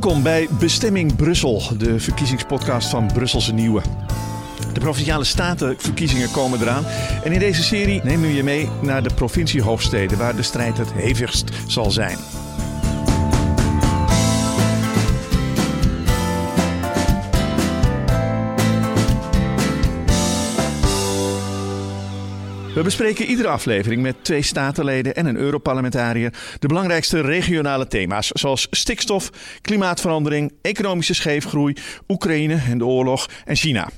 Welkom bij Bestemming Brussel, de verkiezingspodcast van Brusselse Nieuwe. De provinciale statenverkiezingen komen eraan. En in deze serie nemen we je mee naar de provinciehoofdsteden, waar de strijd het hevigst zal zijn. We bespreken iedere aflevering met twee statenleden en een Europarlementariër de belangrijkste regionale thema's, zoals stikstof, klimaatverandering, economische scheefgroei, Oekraïne en de oorlog en China.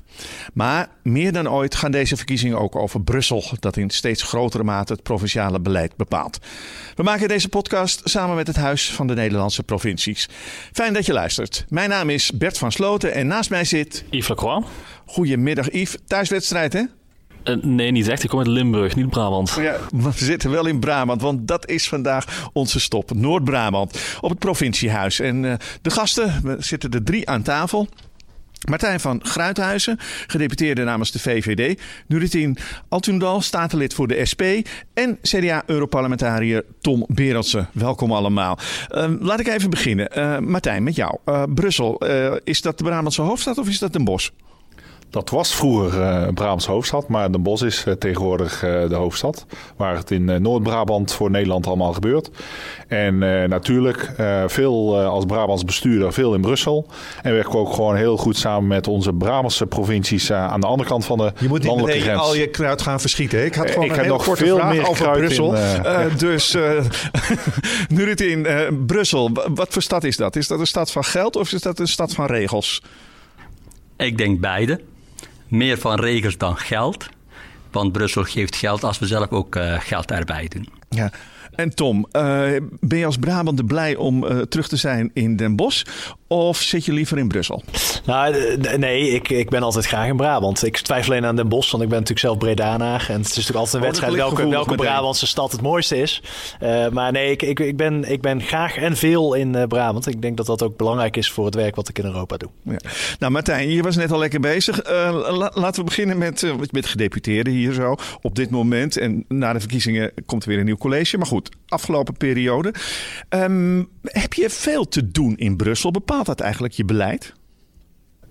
Maar meer dan ooit gaan deze verkiezingen ook over Brussel, dat in steeds grotere mate het provinciale beleid bepaalt. We maken deze podcast samen met het Huis van de Nederlandse Provincies. Fijn dat je luistert. Mijn naam is Bert van Sloten en naast mij zit. Yves Lacroix. Goedemiddag, Yves. Thuiswedstrijd, hè? Uh, nee, niet echt. Ik kom uit Limburg, niet Brabant. Ja, we zitten wel in Brabant, want dat is vandaag onze stop. Noord-Brabant, op het provinciehuis. En uh, de gasten, we zitten er drie aan tafel. Martijn van Gruithuizen, gedeputeerde namens de VVD. Nuritien Altundal, statenlid voor de SP. En CDA-europarlementariër Tom Berendsen. Welkom allemaal. Uh, laat ik even beginnen. Martijn, met jou. Brussel, is dat de Brabantse hoofdstad of is dat Den Bosch? Dat was vroeger uh, Brabants hoofdstad, maar Den Bosch is uh, tegenwoordig uh, de hoofdstad. Waar het in Noord-Brabant voor Nederland allemaal gebeurt. En natuurlijk veel als Brabants bestuurder, veel in Brussel. En werken we ook gewoon heel goed samen met onze Brabantse provincies aan de andere kant van de Je moet niet landelijke meteen grens. al je kruid gaan verschieten. Ik had gewoon ik een heb heel nog korte veel vraag meer over Brussel. in, dus nu het in Brussel, wat voor stad is dat? Is dat een stad van geld of is dat een stad van regels? Ik denk beide meer van regels dan geld. Want Brussel geeft geld als we zelf ook uh, geld erbij doen. Ja. En Tom, uh, ben je als Brabander blij om uh, terug te zijn in Den Bosch? Of zit je liever in Brussel? Nou, nee, ik, ik ben altijd graag in Brabant. Ik twijfel alleen aan Den Bosch, want ik ben natuurlijk zelf Bredanaar. En het is natuurlijk altijd een wedstrijd welke, welke Brabantse stad het mooiste is. Uh, maar nee, ik, ik, ik, ben, ik ben graag en veel in uh, Brabant. Ik denk dat dat ook belangrijk is voor het werk wat ik in Europa doe. Ja. Nou, Martijn, je was net al lekker bezig. Uh, la, laten we beginnen met, met gedeputeerde hier zo op dit moment. En na de verkiezingen komt er weer een nieuw college. Maar goed, afgelopen periode. Um, heb je veel te doen in Brussel? Bepaalt dat eigenlijk je beleid?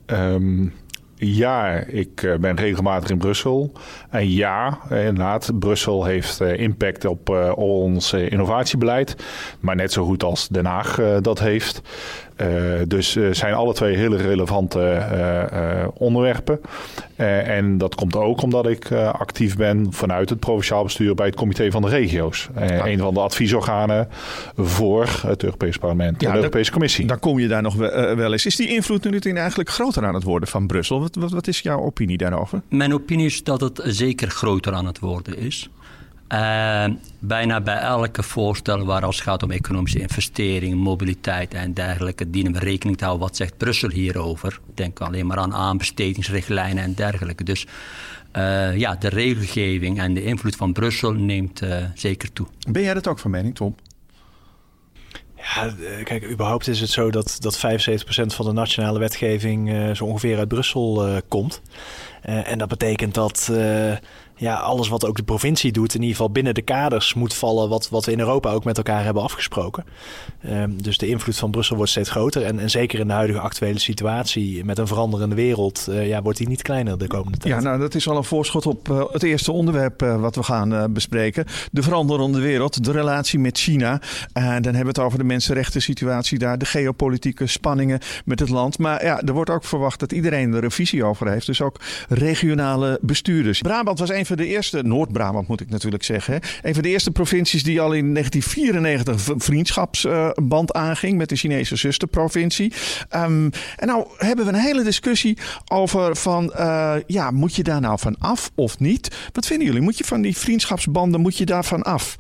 Um, ja, ik uh, ben regelmatig in Brussel. En ja, inderdaad, Brussel heeft uh, impact op ons innovatiebeleid. Maar net zo goed als Den Haag dat heeft. Dus zijn alle twee hele relevante onderwerpen. en dat komt ook omdat ik actief ben vanuit het provinciaal bestuur bij het Comité van de Regio's. Ja. Een van de adviesorganen voor het Europees Parlement ja, en de Europese Commissie. Dan kom je daar nog wel eens. Is die invloed nu eigenlijk groter aan het worden van Brussel? Wat, wat, wat is jouw opinie daarover? Mijn opinie is dat het zeker groter aan het worden is. Uh, bijna bij elke voorstel waar als het gaat om economische investeringen, mobiliteit en dergelijke, dienen we rekening te houden. Wat zegt Brussel hierover? Denk alleen maar aan aanbestedingsrichtlijnen en dergelijke. Dus uh, ja, de regelgeving en de invloed van Brussel neemt uh, zeker toe. Ben jij dat ook van mening, Tom? Ja, kijk, überhaupt is het zo dat, dat 75% van de nationale wetgeving uh, zo ongeveer uit Brussel uh, komt. Uh, en dat betekent dat ja, alles wat ook de provincie doet, in ieder geval binnen de kaders moet vallen wat, wat we in Europa ook met elkaar hebben afgesproken. Um, dus de invloed van Brussel wordt steeds groter. En, en zeker in de huidige actuele situatie met een veranderende wereld, uh, ja, wordt die niet kleiner de komende tijd. Ja, nou dat is al een voorschot op uh, het eerste onderwerp uh, wat we gaan bespreken. De veranderende wereld, de relatie met China. dan hebben we het over de mensenrechten situatie daar, de geopolitieke spanningen met het land. Maar ja, er wordt ook verwacht dat iedereen er een visie over heeft. Dus ook regionale bestuurders. Brabant was een van de eerste, Noord-Brabant moet ik natuurlijk zeggen, hè, een van de eerste provincies die al in 1994 vriendschapsband uh, aanging met de Chinese zusterprovincie. Um, en nou hebben we een hele discussie over van, uh, ja, moet je daar nou van af of niet? Wat vinden jullie? Moet je van die vriendschapsbanden, moet je daarvan af?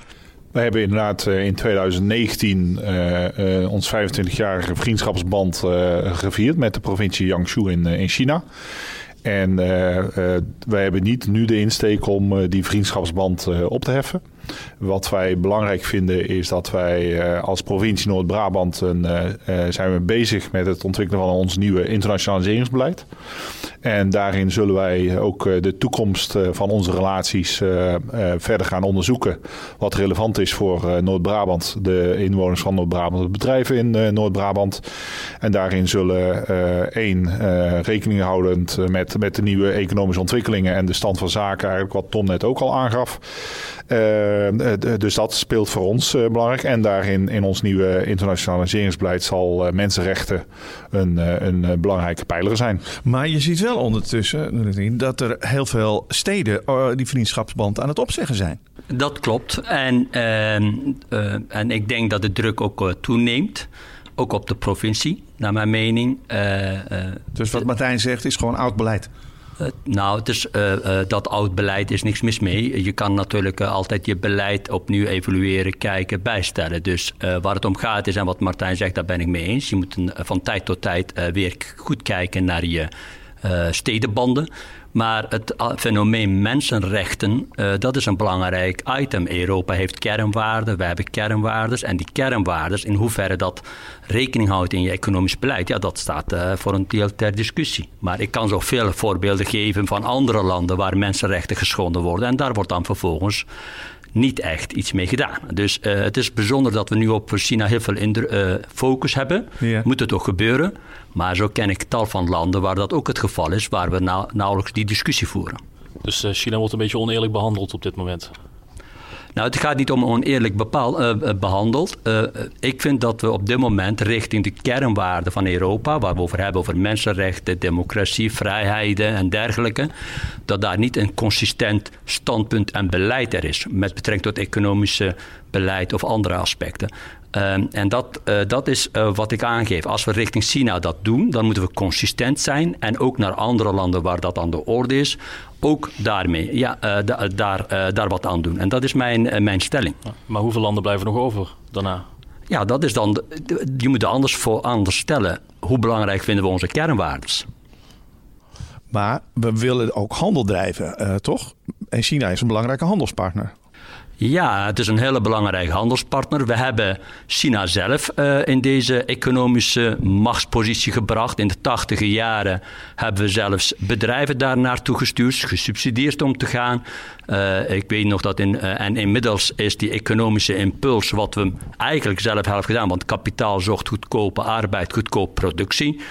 We hebben inderdaad uh, in 2019 uh, uh, ons 25-jarige vriendschapsband gevierd met de provincie Jiangsu in, in China. En wij hebben niet nu de insteek om die vriendschapsband op te heffen. Wat wij belangrijk vinden is dat wij als provincie Noord-Brabant zijn we bezig met het ontwikkelen van ons nieuwe internationaliseringsbeleid. En daarin zullen wij ook de toekomst van onze relaties verder gaan onderzoeken. Wat relevant is voor Noord-Brabant, de inwoners van Noord-Brabant, de bedrijven in Noord-Brabant. En daarin zullen één rekening houdend met, met de nieuwe economische ontwikkelingen en de stand van zaken, eigenlijk wat Tom net ook al aangaf. Uh, dus dat speelt voor ons uh, belangrijk. En daarin in ons nieuwe internationaliseringsbeleid zal uh, mensenrechten een, een belangrijke pijler zijn. Maar je ziet wel ondertussen dat er heel veel steden die vriendschapsband aan het opzeggen zijn. Dat klopt. En, ehm, en ik denk dat de druk ook toeneemt. Ook op de provincie, naar mijn mening. dus wat Martijn zegt is gewoon oud beleid. Uh, nou, uh, uh, dat oud beleid is niks mis mee. Je kan natuurlijk altijd je beleid opnieuw evalueren, kijken, bijstellen. Dus waar het om gaat is, en wat Martijn zegt, daar ben ik mee eens. Je moet van tijd tot tijd weer goed kijken naar je stedenbanden. Maar het fenomeen mensenrechten, uh, dat is een belangrijk item. Europa heeft kernwaarden, wij hebben kernwaardes. En die kernwaardes, in hoeverre dat rekening houdt in je economisch beleid, ja, dat staat uh, voor een deel ter discussie. Maar ik kan zo veel voorbeelden geven van andere landen waar mensenrechten geschonden worden. En daar wordt dan vervolgens niet echt iets mee gedaan. Dus uh, het is bijzonder dat we nu op China heel veel uh, focus hebben. Moet het ook gebeuren. Maar zo ken ik tal van landen waar dat ook het geval is, waar we nauwelijks die discussie voeren. Dus uh, China wordt een beetje oneerlijk behandeld op dit moment? Nou, het gaat niet om oneerlijk bepaal, uh, behandeld. Uh, ik vind dat we op dit moment richting de kernwaarden van Europa, waar we over hebben, over mensenrechten, democratie, vrijheden en dergelijke, dat daar niet een consistent standpunt en beleid er is met betrekking tot economische beleid of andere aspecten. Um, en dat, uh, dat is uh, wat ik aangeef. Als we richting China dat doen, dan moeten we consistent zijn. En ook naar andere landen waar dat aan de orde is, ook daarmee, ja, uh, da daar, daar wat aan doen. En dat is mijn, mijn stelling. Maar hoeveel landen blijven nog over daarna? Ja, dat is dan. Je moet anders, voor, anders stellen. Hoe belangrijk vinden we onze kernwaardes? Maar we willen ook handel drijven, toch? En China is een belangrijke handelspartner. Ja, het is een hele belangrijke handelspartner. We hebben China zelf uh, in deze economische machtspositie gebracht. In de tachtige jaren hebben we zelfs bedrijven daar naartoe gestuurd, gesubsidieerd om te gaan. Uh, ik weet nog dat in, uh, en inmiddels is die economische impuls, wat we eigenlijk zelf hebben gedaan, want kapitaal zocht goedkope arbeid, goedkope productie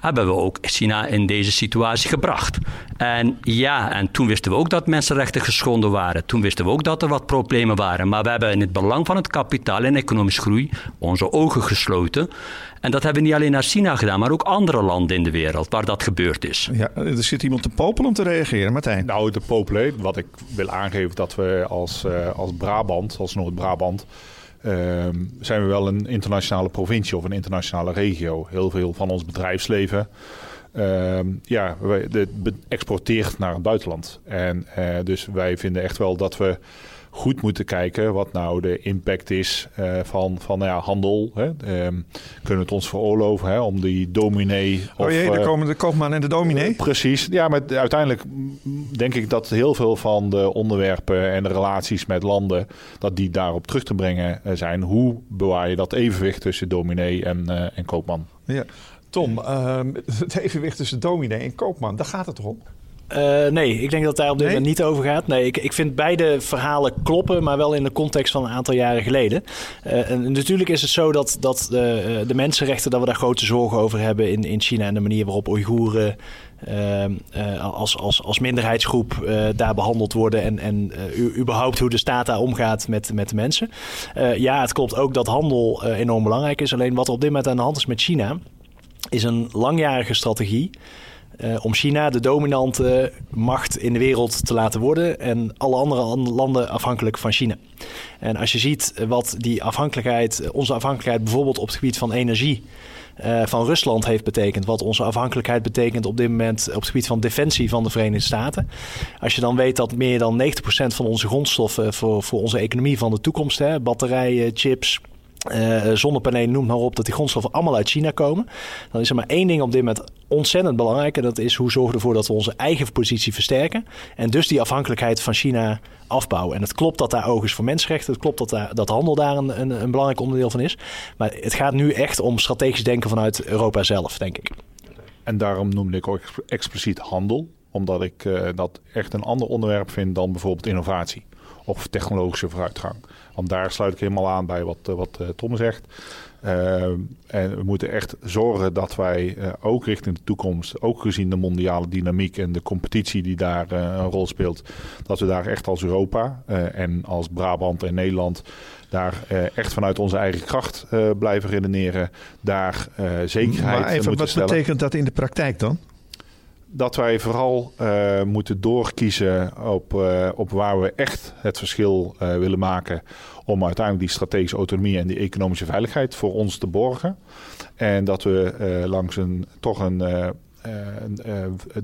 hebben we ook China in deze situatie gebracht. En ja, en toen wisten we ook dat mensenrechten geschonden waren. Toen wisten we ook dat er wat problemen waren. Maar we hebben in het belang van het kapitaal en economische groei onze ogen gesloten. En dat hebben we niet alleen naar China gedaan, maar ook andere landen in de wereld waar dat gebeurd is. Ja, er zit iemand te popelen om te reageren, Martijn. Nou, te popelen. Wat ik wil aangeven dat we als, uh, als Brabant, als Noord-Brabant Ehm, zijn we wel een internationale provincie of een internationale regio. Heel veel van ons bedrijfsleven uh, ja, de, exporteert naar het buitenland. En uh, dus wij vinden echt wel dat we goed moeten kijken wat nou de impact is uh, van, van nou ja, handel. Hè. Um, kunnen we het ons veroorloven hè, om die dominee... Of, oh jee, daar komen de koopman en de dominee? precies. Ja, maar uiteindelijk denk ik dat heel veel van de onderwerpen en de relaties met landen... dat die daarop terug te brengen zijn. Hoe bewaar je dat evenwicht tussen dominee en, en koopman? Ja. Tom, uh, het evenwicht tussen dominee en koopman, daar gaat het toch om? Uh, nee, ik denk dat daar op dit moment niet over gaat. Nee, ik, ik vind beide verhalen kloppen, maar wel in de context van een aantal jaren geleden. Uh, en natuurlijk is het zo dat, dat uh, de mensenrechten, dat we daar grote zorgen over hebben in, in China en de manier waarop Oeigoeren als, als, als minderheidsgroep daar behandeld worden en, en überhaupt hoe de staat daar omgaat met, met de mensen. ja, het klopt ook dat handel enorm belangrijk is. Alleen wat er op dit moment aan de hand is met China, is een langjarige strategie. Uh, om China de dominante macht in de wereld te laten worden en alle andere landen afhankelijk van China. En als je ziet wat die afhankelijkheid, onze afhankelijkheid bijvoorbeeld op het gebied van energie uh, van Rusland heeft betekend, wat onze afhankelijkheid betekent op dit moment op het gebied van defensie van de Verenigde Staten. Als je dan weet dat meer dan 90% van onze grondstoffen voor, voor onze economie van de toekomst, hè, batterijen, chips, uh, zonnepanelen, noem maar op, dat die grondstoffen allemaal uit China komen. Dan is er maar één ding op dit moment ontzettend belangrijk. En dat is hoe zorgen we ervoor dat we onze eigen positie versterken. En dus die afhankelijkheid van China afbouwen. En het klopt dat daar oog is voor mensenrechten. Het klopt dat, dat handel daar een, een, een belangrijk onderdeel van is. Maar het gaat nu echt om strategisch denken vanuit Europa zelf, denk ik. En daarom noemde ik ook expliciet handel. Omdat ik uh, dat echt een ander onderwerp vind dan bijvoorbeeld innovatie of technologische vooruitgang. Want daar sluit ik helemaal aan bij wat, eh, wat eh, Tom zegt. Uh, en we moeten echt zorgen dat wij uh, ook richting de toekomst, ook gezien de mondiale dynamiek en de competitie die daar uh, een rol speelt, dat we daar echt als Europa en als Brabant en Nederland daar echt vanuit onze eigen kracht blijven redeneren. Daar zekerheid maar even, Wat stellen. betekent dat in de praktijk dan? Dat wij vooral uh, moeten doorkiezen op, uh, op waar we echt het verschil uh, willen maken. Om uiteindelijk die strategische autonomie en die economische veiligheid voor ons te borgen. En dat we langs een toch een.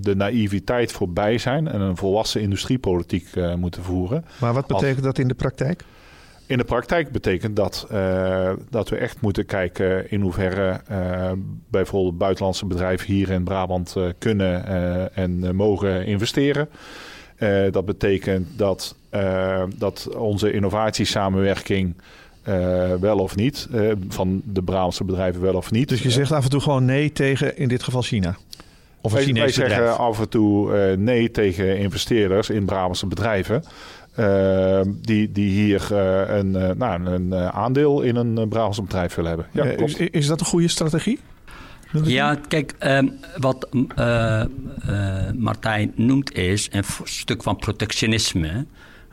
de naïviteit voorbij zijn en een volwassen industriepolitiek moeten voeren. Maar wat betekent dat in de praktijk? In de praktijk betekent dat uh, dat we echt moeten kijken in hoeverre uh, bijvoorbeeld buitenlandse bedrijven hier in Brabant uh, kunnen en mogen investeren. dat betekent dat, dat onze innovatiesamenwerking wel of niet, van de Brabantse bedrijven wel of niet. Dus je zegt af en toe gewoon nee tegen in dit geval China? Of wij, wij zeggen af en toe nee tegen investeerders in Brabantse bedrijven. Uh, die, die hier uh, een, uh, nou, een aandeel in een Brabantse bedrijf willen hebben. Ja, is, is, dat een goede strategie? Ja, kijk, ehm, wat Martijn noemt is een stuk van protectionisme.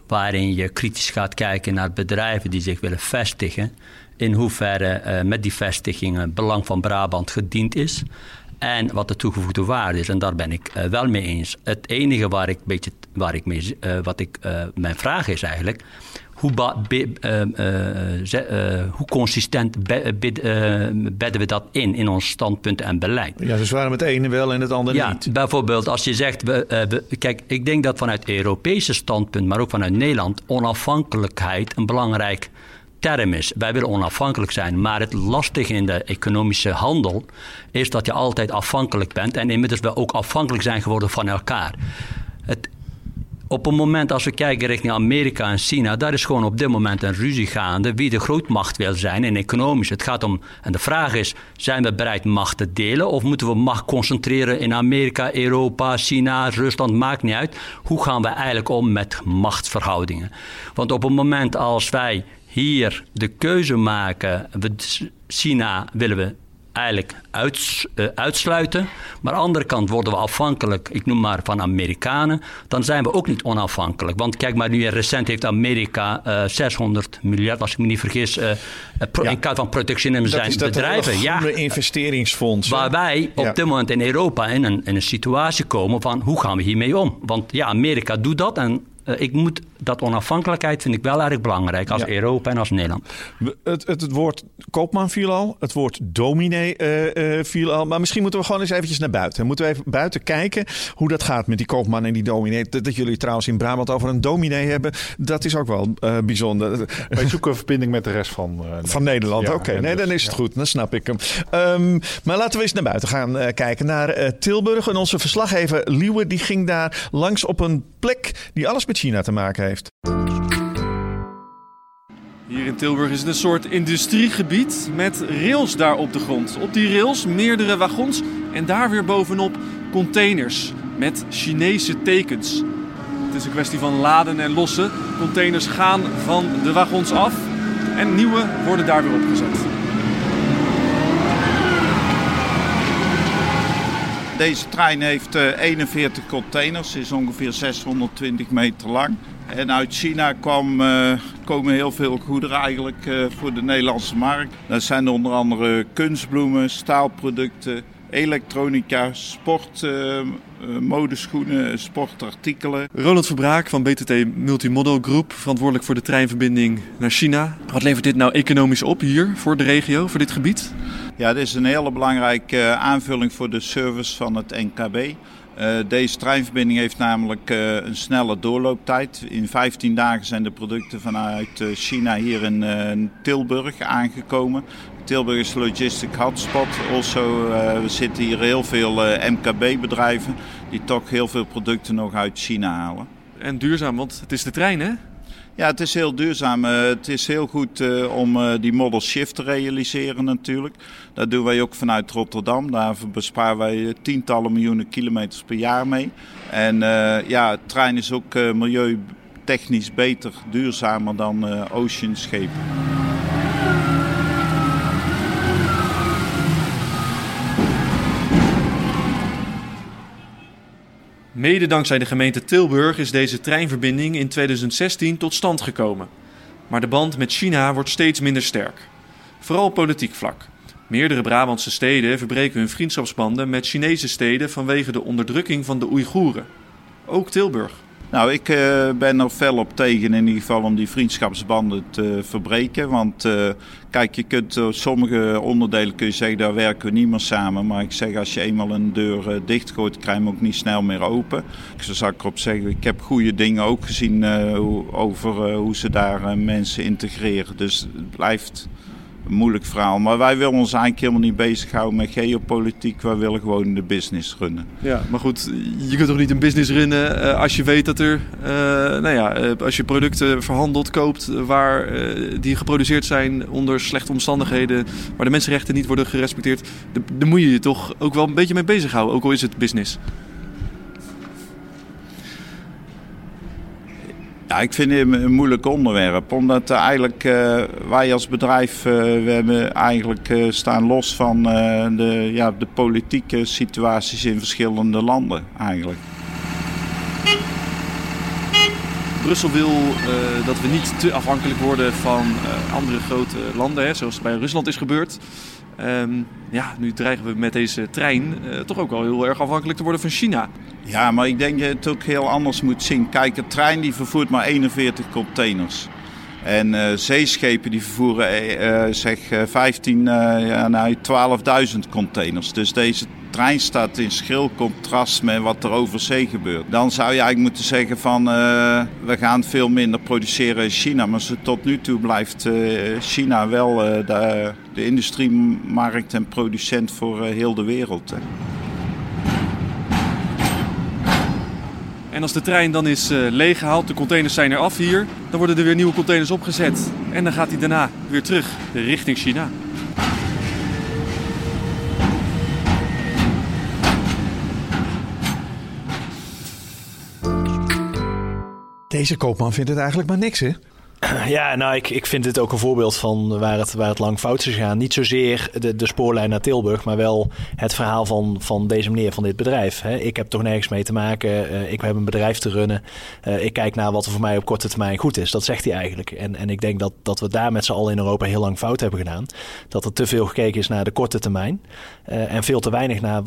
Waarin je kritisch gaat kijken naar bedrijven die zich willen vestigen. In hoeverre met die vestigingen het belang van Brabant gediend is en wat de toegevoegde waarde is. En daar ben ik uh, wel mee eens. Het enige waar ik beetje, waar ik mee, uh, wat ik, uh, mijn vraag is eigenlijk. Hoe, hoe consistent be, bedden we dat in, in ons standpunt en beleid? Ja, dus waarom het ene wel en het andere ja, niet? Bijvoorbeeld als je zegt, we, we, kijk, ik denk dat vanuit Europese standpunt, maar ook vanuit Nederland, onafhankelijkheid een belangrijk term is. Wij willen onafhankelijk zijn, maar het lastige in de economische handel is dat je altijd afhankelijk bent en inmiddels we ook afhankelijk zijn geworden van elkaar. Het, op het moment als we kijken richting Amerika en China, daar is gewoon op dit moment een ruzie gaande wie de grootmacht wil zijn en economisch. Het gaat om, en de vraag is, zijn we bereid macht te delen of moeten we macht concentreren in Amerika, Europa, China, Rusland, maakt niet uit. Hoe gaan we eigenlijk om met machtsverhoudingen? Want op het moment als wij hier de keuze maken, we, China willen we eigenlijk uh, uitsluiten. Maar aan de andere kant worden we afhankelijk, ik noem maar van Amerikanen. Dan zijn we ook niet onafhankelijk. Want kijk maar, nu recent heeft Amerika uh, 600 miljard, als ik me niet vergis, uh, pro, ja. in kaart van protectionisme zijn is dat bedrijven. Ja, investeringsfonds. Waar wij op ja. dit moment in Europa in een, in een situatie komen van hoe gaan we hiermee om? Want ja, Amerika doet dat en ik moet dat onafhankelijkheid vind ik wel erg belangrijk als ja. Europa en als Nederland. Het, het, het, woord koopman viel al, het woord dominee uh, uh, viel al. Maar misschien moeten we gewoon eens eventjes naar buiten. Moeten we even buiten kijken hoe dat gaat met die koopman en die dominee. Dat, dat jullie trouwens in Brabant over een dominee hebben, dat is ook wel bijzonder. Wij zoeken een verbinding met de rest van, van Nederland. Ja, Oké, okay. nee, dan is het ja. goed. Dan snap ik hem. Um, maar laten we eens naar buiten gaan kijken. Naar Tilburg. En onze verslaggever Liewe die ging daar langs op een plek die alles met China te maken heeft. Hier in Tilburg is het een soort industriegebied met rails daar op de grond. Op die rails meerdere wagons en daar weer bovenop containers met Chinese tekens. Het is een kwestie van laden en lossen. Containers gaan van de wagons af en nieuwe worden daar weer opgezet. Deze trein heeft 41 containers, is ongeveer 620 meter lang. En uit China kwam, uh, komen heel veel goederen eigenlijk uh, voor de Nederlandse markt. Dat zijn onder andere kunstbloemen, staalproducten, elektronica, sport, uh, modeschoenen, sportartikelen. Roland Verbraak van BTT Multimodal Group, verantwoordelijk voor de treinverbinding naar China. Wat levert dit nou economisch op hier voor de regio, voor dit gebied? Ja, dit is een hele belangrijke aanvulling voor de service van het NKB. Uh, deze treinverbinding heeft namelijk uh, een snelle doorlooptijd. In 15 dagen zijn de producten vanuit uh, China hier in Tilburg aangekomen. Tilburg is logistic hotspot. Also, we zitten hier heel veel MKB-bedrijven die toch heel veel producten nog uit China halen. En duurzaam, want het is de trein, hè? Ja, het is heel duurzaam. Uh, het is heel goed uh, om uh, die model shift te realiseren natuurlijk. Dat doen wij ook vanuit Rotterdam. Daar besparen wij tientallen miljoenen kilometers per jaar mee. En ja, trein is ook milieutechnisch beter, duurzamer dan oceanschepen. Mede dankzij de gemeente Tilburg is deze treinverbinding in 2016 tot stand gekomen. Maar de band met China wordt steeds minder sterk. Vooral op politiek vlak. Meerdere Brabantse steden verbreken hun vriendschapsbanden met Chinese steden vanwege de onderdrukking van de Oeigoeren. Ook Tilburg. Nou, ik uh, ben er fel op tegen in ieder geval om die vriendschapsbanden te verbreken. Want uh, kijk, je kunt uh, sommige onderdelen kun je zeggen, daar werken we niet meer samen. Maar ik zeg, als je eenmaal een deur dichtgooit, krijg je hem ook niet snel meer open. Ik zou erop zeggen, ik heb goede dingen ook gezien over hoe ze daar mensen integreren. Dus het blijft een moeilijk verhaal. Maar wij willen ons eigenlijk helemaal niet bezighouden met geopolitiek. Wij willen gewoon de business runnen. Ja, maar goed, je kunt toch niet een business runnen uh, als je weet dat er, uh, nou ja, uh, als je producten verhandelt, koopt waar die geproduceerd zijn onder slechte omstandigheden, waar de mensenrechten niet worden gerespecteerd. Daar moet je je toch ook wel een beetje mee bezighouden, ook al is het business. Ja, ik vind het een moeilijk onderwerp. Omdat eigenlijk uh, wij als bedrijf, uh, we hebben eigenlijk staan los van de, ja, de politieke situaties in verschillende landen eigenlijk. Brussel wil dat we niet te afhankelijk worden van andere grote landen, hè, zoals bij Rusland is gebeurd. Um, ja, nu dreigen we met deze trein uh, toch ook wel heel erg afhankelijk te worden van China. Ja, maar ik denk dat je het ook heel anders moet zien. Kijk, een trein die vervoert maar 41 containers. En uh, zeeschepen die vervoeren uh, zeg 15, ja, nou, 12.000 containers. Dus deze trein staat in schril contrast met wat er over zee gebeurt. Dan zou je eigenlijk moeten zeggen van uh, we gaan veel minder produceren in China. Maar tot nu toe blijft uh, China wel uh, de, de, industriemarkt en producent voor heel de wereld. En als de trein dan is leeggehaald, de containers zijn er af hier, dan worden er weer nieuwe containers opgezet. En dan gaat hij daarna weer terug richting China. Deze koopman vindt het eigenlijk maar niks, hè? Ja, nou, ik, ik vind dit ook een voorbeeld van waar het, waar het lang fout is gegaan. Niet zozeer de, de spoorlijn naar Tilburg, maar wel het verhaal van, van deze meneer, van dit bedrijf. Ik heb toch nergens mee te maken. Uh, ik heb een bedrijf te runnen. Uh, ik kijk naar wat er voor mij op korte termijn goed is. Dat zegt hij eigenlijk. En, en ik denk dat, dat we daar met z'n allen in Europa heel lang fout hebben gedaan. Dat er te veel gekeken is naar de korte termijn. Uh, en veel te weinig naar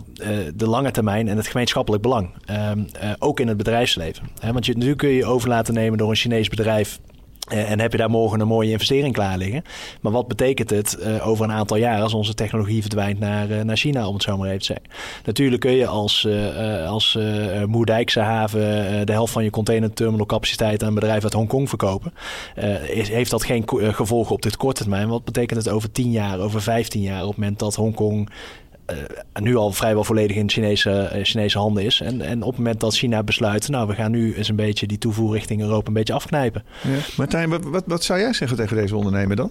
de lange termijn en het gemeenschappelijk belang. Ehm, ook in het bedrijfsleven. Want je, nu kun je over laten nemen door een Chinees bedrijf eh, en heb je daar morgen een mooie investering klaar liggen. Maar wat betekent het uh, over een aantal jaar als onze technologie verdwijnt naar, uh, naar China, om het zo maar even te zeggen? Natuurlijk kun je als, uh, als Moerdijkse haven de helft van je containerterminalcapaciteit aan een bedrijf uit Hongkong verkopen. Is, heeft dat geen gevolgen op dit korte termijn? Wat betekent het over 10 jaar, over 15 jaar, op het moment dat Hongkong nu al vrijwel volledig in Chinese, uh, Chinese handen is. En, en op het moment dat China besluit, nou we gaan nu eens een beetje die toevoer richting Europa een beetje afknijpen. Ja. Martijn, wat, wat, wat, zou jij zeggen tegen deze ondernemer dan?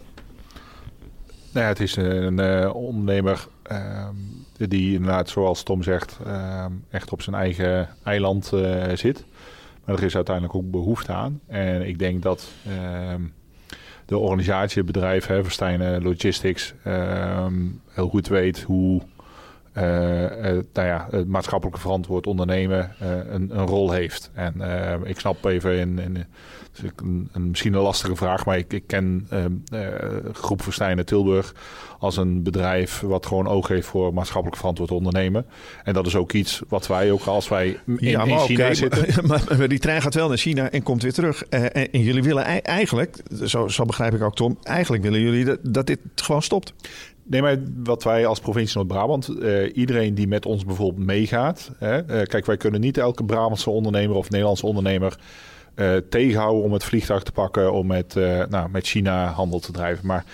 Nou ja, het is een uh, ondernemer ehm, die inderdaad, zoals Tom zegt, ehm, echt op zijn eigen eiland zit. Maar er is uiteindelijk ook behoefte aan. En ik denk dat ehm, de organisatie, het bedrijf, hè, Verstijnen Logistics, heel goed weet hoe uh, uh, nou ja, het maatschappelijke verantwoord ondernemen uh, een, een, rol heeft. En ik snap even in, in een, een, misschien een lastige vraag, maar ik, ik ken Groep Verstijnen Tilburg als een bedrijf wat gewoon oog heeft voor maatschappelijk verantwoord ondernemen. En dat is ook iets wat wij ook als wij in, ja, in China okay, zitten. Maar, maar, die trein gaat wel naar China en komt weer terug. En, en jullie willen eigenlijk, zo, zo, begrijp ik ook Tom, eigenlijk willen jullie dat, dat dit gewoon stopt. Nee, maar wat wij als provincie Noord-Brabant, uh, iedereen die met ons bijvoorbeeld meegaat. Hè, uh, kijk, wij kunnen niet elke Brabantse ondernemer of Nederlandse ondernemer uh, tegenhouden om het vliegtuig te pakken om met, nou, met China handel te drijven. Maar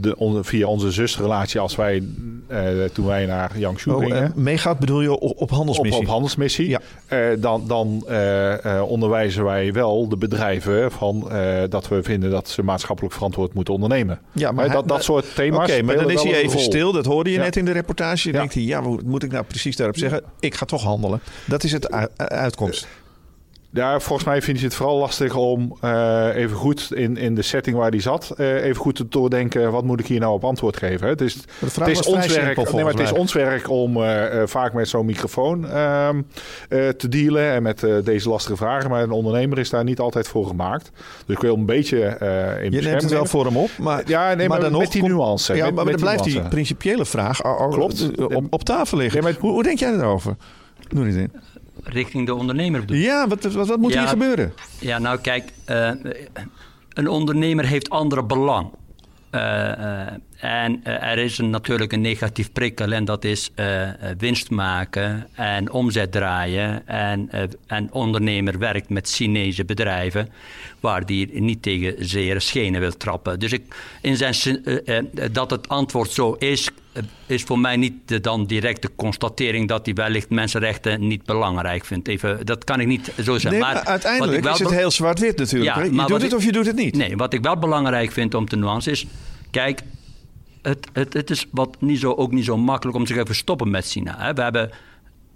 de, via onze zusrelatie als wij uh, toen wij naar Yangshu oh, gingen. Uh, meegaat bedoel je op, op handelsmissie? Op, op handelsmissie. Ja. Uh, dan dan onderwijzen wij wel de bedrijven van dat we vinden dat ze maatschappelijk verantwoord moeten ondernemen. Ja, maar dat, dat soort thema's. Oké, maar dan is hij even stil. Dat hoorde je net in de reportage. Ja. denkt hij, ja, wat moet ik nou precies daarop zeggen? Ik ga toch handelen. Dat is het uitkomst. Ja, volgens mij vind je het vooral lastig om uh, even goed in, in de setting waar die zat, uh, even goed te doordenken, wat moet ik hier nou op antwoord geven? Het is, het is, ons, werk, simpel, nee, maar het is ons werk om uh, vaak met zo'n microfoon ehm, te dealen en met deze lastige vragen. Maar een ondernemer is daar niet altijd voor gemaakt. Dus ik wil een beetje in Je neemt het wel voor hem op, maar, ja, nee, maar, maar dan met die nuance. Ja, met, maar, dan blijft die principiële vraag Klopt. Op, op tafel liggen. Nee, hoe, hoe, denk jij erover? Doe niet in richting de ondernemer bedoel. Ja, wat, wat, wat moet hier gebeuren? Ja, nou kijk, uh, een ondernemer heeft andere belang. Uh, uh, en er is een, natuurlijk een negatief prikkel en dat is winst maken en omzet draaien. En een ondernemer werkt met Chinese bedrijven waar die niet tegen zeer schenen wil trappen. Dus ik, in zijn, dat het antwoord zo is, is voor mij niet de, dan direct de constatering dat hij wellicht mensenrechten niet belangrijk vindt. Even, dat kan ik niet zo zeggen. Nee, maar, maar uiteindelijk is het heel zwart-wit natuurlijk. Ja, je doet het of je doet het niet. Nee, wat ik wel belangrijk vind om te nuance is... Kijk, het, het, het is wat niet zo, ook niet zo makkelijk om zich even stoppen met China. Hè. We hebben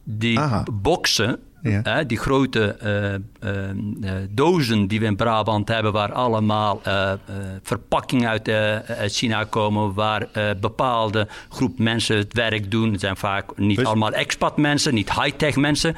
die Aha. boksen ja. die grote uh, uh, dozen die we in Brabant hebben, waar allemaal verpakkingen uit China komen, waar bepaalde groep mensen het werk doen. Het zijn vaak niet dus... allemaal expat mensen, niet high-tech mensen.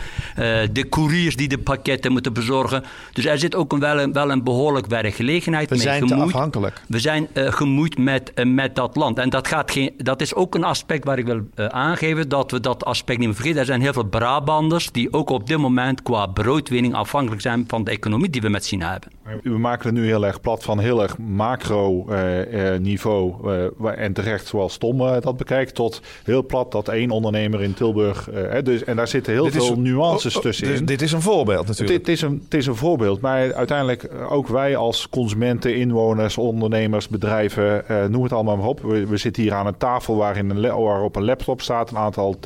de couriers die de pakketten moeten bezorgen. Dus er zit ook een, wel, een, wel een behoorlijk werkgelegenheid we mee zijn gemoeid. afhankelijk. We zijn gemoeid met, met dat land. En dat, gaat geen, dat is ook een aspect waar ik wil aangeven, dat we dat aspect niet meer vergeten. Er zijn heel veel Brabanders die ook op dit moment qua broodwinning afhankelijk zijn van de economie die we met China hebben. We maken het nu heel erg plat van heel erg macro uh, niveau uh, en terecht zoals Tom dat bekijkt, tot heel plat dat één ondernemer in Tilburg. dus, en daar zitten heel dit veel nuances oh, oh, tussenin. Dus dit is een voorbeeld natuurlijk. Dit is een, het is een voorbeeld, maar uiteindelijk ook wij als consumenten, inwoners, ondernemers, bedrijven, noem het allemaal maar op. We, we, zitten hier aan een tafel waarin een, waarop een laptop staat, een aantal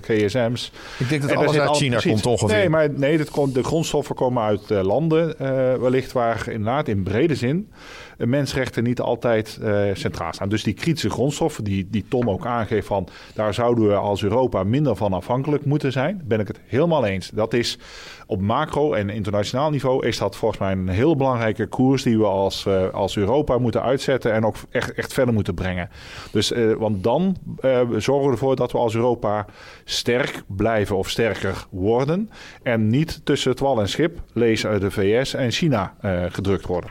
KSM's. Ik denk dat en alles uit China komt ongeveer. Nee, maar nee, de grondstoffen komen uit landen wellicht waar inderdaad in brede zin mensenrechten niet altijd uh, centraal staan. Dus die kritische grondstoffen, die, die Tom ook aangeeft van daar zouden we als Europa minder van afhankelijk moeten zijn, ben ik het helemaal eens. Dat is op macro en internationaal niveau is dat volgens mij een heel belangrijke koers die we als, uh, als Europa moeten uitzetten en ook echt, echt verder moeten brengen. Dus, uh, want dan zorgen we ervoor dat we als Europa sterk blijven of sterker worden en niet tussen het wal en schip, lees uit de VS en China, gedrukt worden.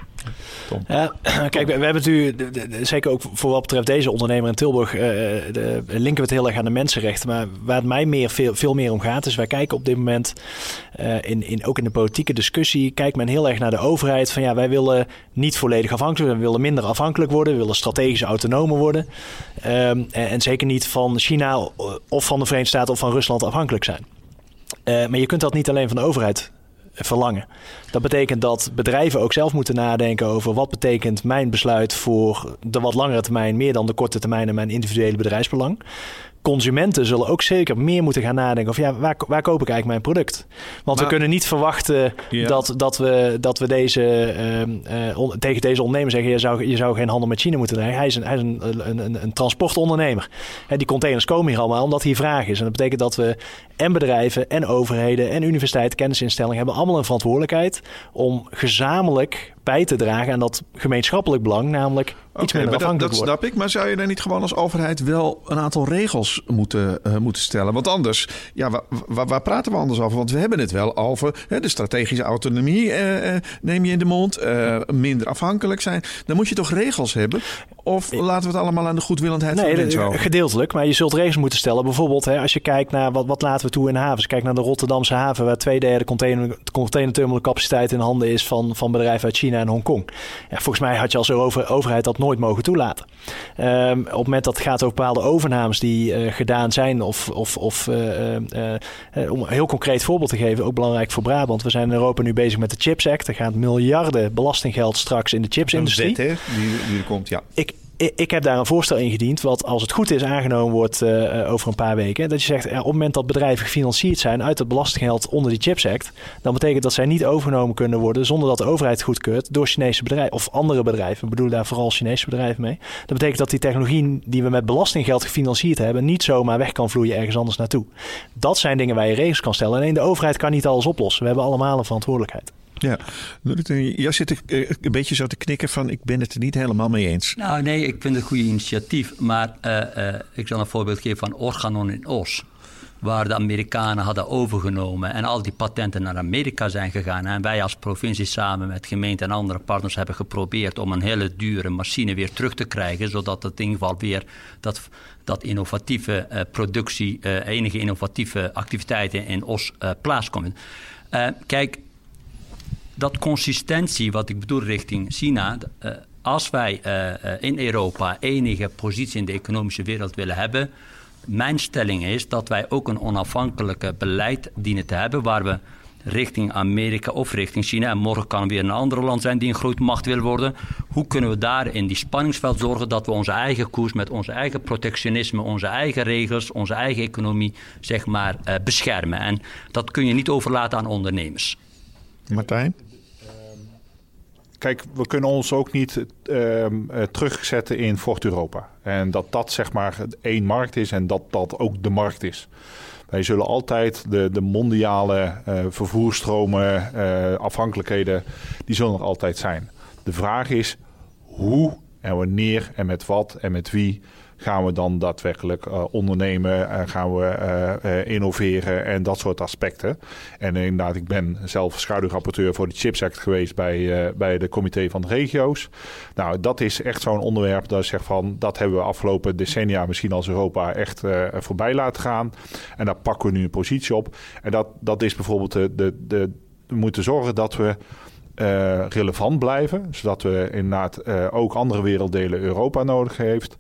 Ja, kijk, we, hebben natuurlijk, zeker ook voor wat betreft deze ondernemer in Tilburg, uh, de, linken we het heel erg aan de mensenrechten. Maar waar het mij meer, veel, veel meer om gaat, is wij kijken op dit moment, uh, in, in, ook in de politieke discussie, kijkt men heel erg naar de overheid. Van ja, wij willen niet volledig afhankelijk worden, we willen minder afhankelijk worden, we willen strategisch autonomer worden. Um, en, zeker niet van China of van de Verenigde Staten of van Rusland afhankelijk zijn. Uh, maar je kunt dat niet alleen van de overheid verlangen. Dat betekent dat bedrijven ook zelf moeten nadenken over wat betekent mijn besluit voor de wat langere termijn meer dan de korte termijn en mijn individuele bedrijfsbelang consumenten zullen ook zeker meer moeten gaan nadenken of ja, waar, waar koop ik eigenlijk mijn product? Want we kunnen niet verwachten dat, dat, we, dat we deze, uh, tegen deze ondernemer zeggen, je zou, je zou geen handel met China moeten drijven. Hij is een, hij is een, een, een, een transportondernemer. Hè, die containers komen hier allemaal omdat hier vraag is. En dat betekent dat we en bedrijven en overheden en universiteiten, kennisinstellingen hebben allemaal een verantwoordelijkheid om gezamenlijk bij te dragen aan dat gemeenschappelijk belang, namelijk iets minder afhankelijk dat, dat snap ik, maar zou je dan niet gewoon als overheid wel een aantal regels moeten, uh, moeten stellen? Want anders, ja, waar, waar, waar, praten we anders over? Want we hebben het wel over hè, de strategische autonomie uh, neem je in de mond, minder afhankelijk zijn. Dan moet je toch regels hebben Of laten we het allemaal aan de goedwillendheid nee, van de over? gedeeltelijk. Maar je zult regels moeten stellen. Bijvoorbeeld, hè, als je kijkt naar wat, wat laten we toe in de havens. Kijk naar de Rotterdamse haven, waar twee derde container, containerterminalcapaciteit in handen is van, van bedrijven uit China en Hongkong. Ja, volgens mij had je als over, overheid dat nooit mogen toelaten. Ehm, op het moment dat het gaat over bepaalde overnames die eh, gedaan zijn, of, of, of eh, eh, eh, om een heel concreet voorbeeld te geven, ook belangrijk voor Brabant. We zijn in Europa nu bezig met de Chips Act. Er gaat miljarden belastinggeld straks in de chipsindustrie. Een wet, hè, die, die er komt, ja. Ik, ik, heb daar een voorstel ingediend, wat als het goed is aangenomen wordt eh, eh, over een paar weken. Dat je zegt, ja, op het moment dat bedrijven gefinancierd zijn uit het belastinggeld onder die Chips Act, dan betekent dat zij niet overgenomen kunnen worden zonder dat de overheid goedkeurt door Chinese bedrijven of andere bedrijven. Ik bedoel daar vooral Chinese bedrijven mee. Dat betekent dat die technologie die we met belastinggeld gefinancierd hebben, niet zomaar weg kan vloeien ergens anders naartoe. Dat zijn dingen waar je regels kan stellen. Alleen de overheid kan niet alles oplossen. We hebben allemaal een verantwoordelijkheid. Ja, jij zit eh, een beetje zo te knikken van ik ben het er niet helemaal mee eens. Nou nee, ik vind het een goed initiatief. Maar eh, eh, ik zal een voorbeeld geven van Organon in Os. Waar de Amerikanen hadden overgenomen en al die patenten naar Amerika zijn gegaan. En wij als provincie samen met gemeente en andere partners hebben geprobeerd om een hele dure machine weer terug te krijgen. Zodat het in ieder geval weer dat, dat innovatieve productie, enige innovatieve activiteiten in Os plaatskomen. Kijk, dat consistentie, wat ik bedoel richting China. eh, als wij eh, eh, in Europa enige positie in de economische wereld willen hebben. Mijn stelling is dat wij ook een onafhankelijke beleid dienen te hebben. waar we richting Amerika of richting China. en morgen kan weer een ander land zijn die een grote macht wil worden. Hoe kunnen we daar in die spanningsveld zorgen dat we onze eigen koers. met onze eigen protectionisme, onze eigen regels, onze eigen economie. zeg maar beschermen. En dat kun je niet overlaten aan ondernemers. Martijn? Kijk, we kunnen ons ook niet ehm, eh, terugzetten in Fort Europa. En dat dat zeg maar één markt is en dat dat ook de markt is. Wij zullen altijd de, de mondiale eh, vervoerstromen, eh, afhankelijkheden, die zullen er altijd zijn. De vraag is hoe en wanneer en met wat en met wie gaan we dan daadwerkelijk eh, ondernemen en gaan we eh, eh, innoveren en dat soort aspecten. En inderdaad, ik ben zelf schaduwrapporteur voor de Chips Act geweest bij, bij de comité van de regio's. Nou, dat is echt zo'n onderwerp dat zegt van dat hebben we afgelopen decennia misschien als Europa echt voorbij laten gaan. En daar pakken we nu een positie op. En dat, dat is bijvoorbeeld de, de, de we moeten zorgen dat we relevant blijven. Zodat we inderdaad eh, ook andere werelddelen Europa nodig heeft.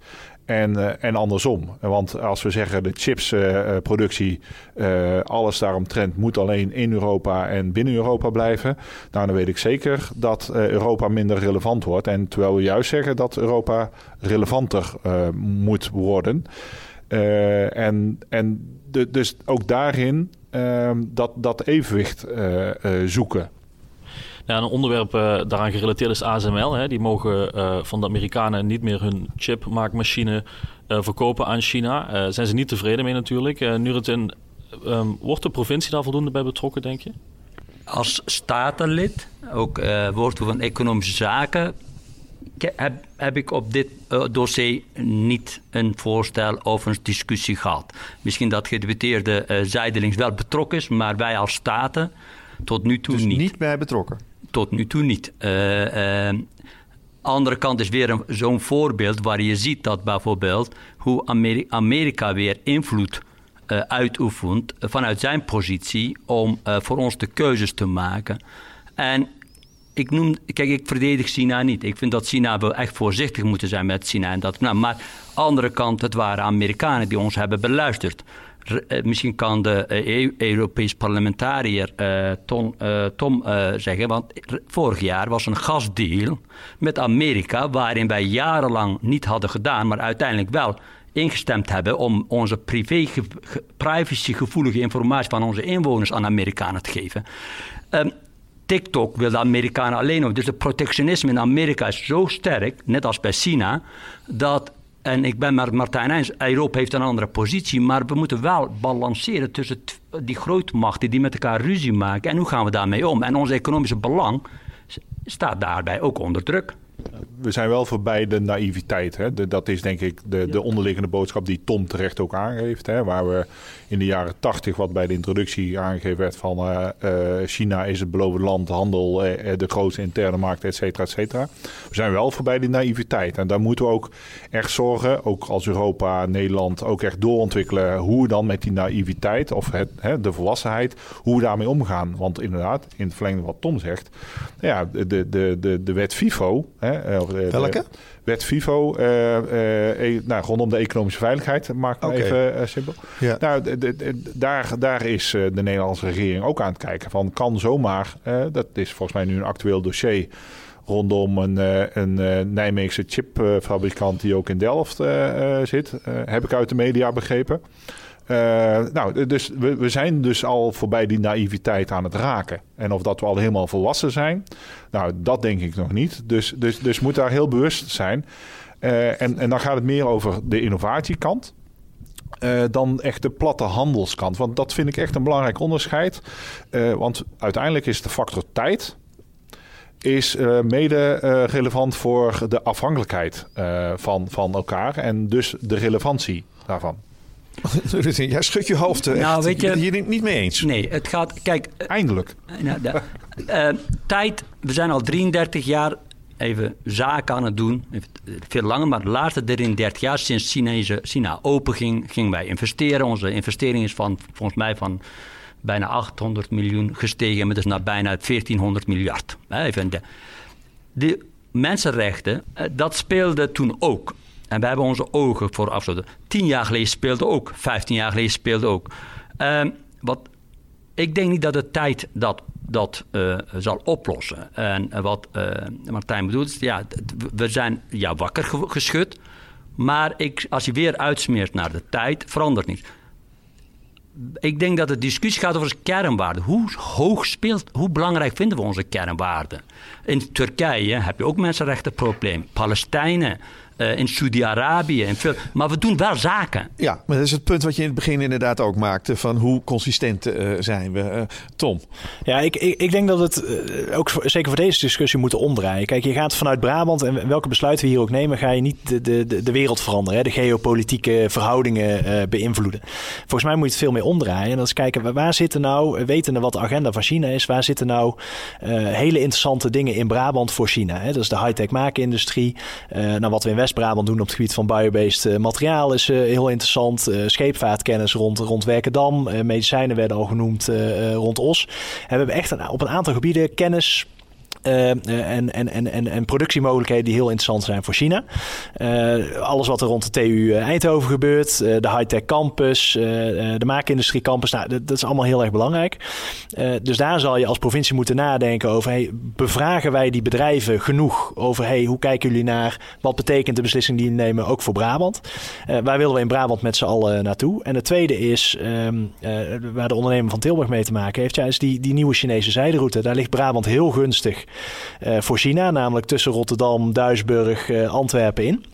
En, eh, en andersom. Want als we zeggen de chipsproductie, eh alles daaromtrent moet alleen in Europa en binnen Europa blijven. Nou, dan weet ik zeker dat eh, Europa minder relevant wordt. En terwijl we juist zeggen dat Europa relevanter eh, moet worden. Eh, en en dus ook daarin eh, dat, dat evenwicht eh, eh, zoeken. Ja, een onderwerp eh, daaraan gerelateerd is ASML. Hè. Die mogen eh, van de Amerikanen niet meer hun chipmaakmachine eh, verkopen aan China. Eh zijn ze niet tevreden mee natuurlijk. Eh nu het in, ehm, wordt de provincie daar voldoende bij betrokken, denk je? als statenlid, ook eh woordvoerder van Economische Zaken, ke- heb, heb ik op dit dossier niet een voorstel of een discussie gehad. Misschien dat gedeputeerde eh zijdelings wel betrokken is, maar wij als staten tot nu toe Dus niet. niet bij betrokken. Tot nu toe niet. Eh, eh, andere kant is weer zo'n voorbeeld waar je ziet dat bijvoorbeeld hoe Ameri- Amerika weer invloed eh, uitoefent vanuit zijn positie om eh, voor ons de keuzes te maken. En ik noem, kijk, ik verdedig China niet. Ik vind dat China wel echt voorzichtig moeten zijn met China en dat. Nou, maar andere kant, het waren Amerikanen die ons hebben beluisterd. Eh, misschien kan de eh, EU Europees parlementariër eh, Tom, eh, Tom eh, zeggen, want vorig jaar was een gasdeal met Amerika waarin wij jarenlang niet hadden gedaan, maar uiteindelijk wel ingestemd hebben om onze privé, ge- ge- privacygevoelige informatie van onze inwoners aan Amerikanen te geven. Ehm, TikTok wil de Amerikanen alleen nog. Dus het protectionisme in Amerika is zo sterk, net als bij China, dat. En ik ben met Martijn eens, Europa heeft een andere positie, maar we moeten wel balanceren tussen die grootmachten die met elkaar ruzie maken. En hoe gaan we daarmee om? En ons economische belang staat daarbij ook onder druk. We zijn wel voorbij de naïviteit. Hè? De, dat is denk ik de, de onderliggende boodschap die Tom terecht ook aangeeft. Hè? Waar we in de jaren tachtig, wat bij de introductie aangegeven werd van uh, uh, China is het beloofde land, handel, uh, de grootste interne markt, et cetera, et cetera. We zijn wel voorbij die naïviteit. En daar moeten we ook echt zorgen, ook als Europa, Nederland, ook echt doorontwikkelen hoe we dan met die naïviteit of het, hè, de volwassenheid, hoe we daarmee omgaan. Want inderdaad, in het verlengde wat Tom zegt, ja, de, de, de, de wet FIFO, hè, Welke? Wet FIFO, uh, uh, nou, rondom de economische veiligheid, maak ik okay. even simpel. Ja. Nou, daar, daar is de Nederlandse regering ook aan het kijken van, kan zomaar, dat is volgens mij nu een actueel dossier rondom een, een Nijmeegse chipfabrikant die ook in Delft zit, heb ik uit de media begrepen. Uh, nou, dus we, zijn dus al voorbij die naïviteit aan het raken. En of dat we al helemaal volwassen zijn, nou, dat denk ik nog niet. Dus, dus, dus moet daar heel bewust zijn. Uh, en, en dan gaat het meer over de innovatiekant. Uh, dan echt de platte handelskant. Want dat vind ik echt een belangrijk onderscheid. want uiteindelijk is de factor tijd is mede relevant voor de afhankelijkheid van, van elkaar en dus de relevantie daarvan. Jij schudt je hoofd. Echt. Nou, weet je, hier niet mee eens. Nee, het gaat. Kijk. Eindelijk. Nou, de, uh, tijd. We zijn al 33 jaar even zaken aan het doen. Veel langer, maar de laatste 33 jaar sinds Chinese, China open ging, gingen wij investeren. Onze investering is van, volgens mij van bijna 800 miljoen gestegen. Met dus naar bijna 1400 miljard. Even de, de mensenrechten, dat speelde toen ook. En we hebben onze ogen voor afgesloten. Tien jaar geleden speelde ook. Vijftien jaar geleden speelde ook. Uh, wat, ik denk niet dat de tijd dat, dat uh, zal oplossen. En wat uh, Martijn bedoelt, ja, we zijn ja, wakker geschud. Maar ik, als je weer uitsmeert naar de tijd, verandert niets. Ik denk dat de discussie gaat over kernwaarden. Hoe hoog speelt, hoe belangrijk vinden we onze kernwaarden? In Turkije heb je ook mensenrechtenprobleem. Palestijnen, uh, in Saudi-Arabië. Maar we doen wel zaken. Ja, maar dat is het punt wat je in het begin inderdaad ook maakte. Van hoe consistent uh, zijn we. Uh, Tom? Ja, ik, ik, ik, denk dat het ook voor, zeker voor deze discussie moeten omdraaien. Kijk, je gaat vanuit Brabant en welke besluiten we hier ook nemen... ga je niet de, de, de wereld veranderen. Hè? De geopolitieke verhoudingen beïnvloeden. Volgens mij moet je het veel meer omdraaien. En dat is kijken, waar zitten nou, wetende wat de agenda van China is... waar zitten nou hele interessante dingen in Brabant voor China? Hè? Dat is de high-tech maakindustrie. nou, wat we in West West-Brabant doen op het gebied van biobased uh, materiaal is uh, heel interessant. Uh, scheepvaartkennis rond, rond Werkendam. medicijnen werden al genoemd rond Os. En we hebben echt op een aantal gebieden kennis, uh, en, en, en, en productiemogelijkheden die heel interessant zijn voor China. Uh, alles wat er rond de TU Eindhoven gebeurt, de high-tech campus, de maakindustrie campus, nou, dat, dat, is allemaal heel erg belangrijk. dus daar zal je als provincie moeten nadenken over, hey, bevragen wij die bedrijven genoeg over, hey, hoe kijken jullie naar, wat betekent de beslissing die we nemen ook voor Brabant? waar willen we in Brabant met z'n allen naartoe? En het tweede is, um, waar de ondernemer van Tilburg mee te maken heeft, ja, is die, die nieuwe Chinese zijderoute. Daar ligt Brabant heel gunstig voor China, namelijk tussen Rotterdam, Duisburg, uh, Antwerpen in.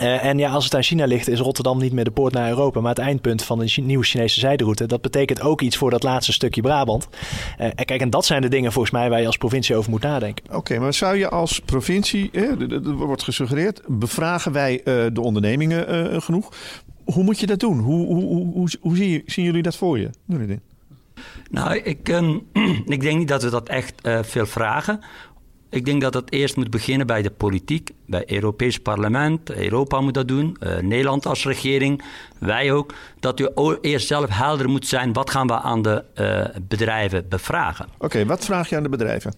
Uh, en ja, als het aan China ligt, is Rotterdam niet meer de poort naar Europa, maar het eindpunt van de nieuwe Chinese zijderoute. Dat betekent ook iets voor dat laatste stukje Brabant. En kijk, en dat zijn de dingen volgens mij waar je als provincie over moet nadenken. Oké, maar zou je als provincie, er wordt gesuggereerd, bevragen wij de ondernemingen genoeg? Hoe moet je dat doen? Hoe, hoe, hoe, hoe, zien, jullie dat voor je? Nou, ik, um, ik denk niet dat we dat echt uh, veel vragen. Ik denk dat het eerst moet beginnen bij de politiek, bij het Europees Parlement. Europa moet dat doen, uh, Nederland als regering, wij ook. Dat u eerst zelf helder moet zijn, wat gaan we aan de uh, bedrijven bevragen. Oké, okay, wat vraag je aan de bedrijven?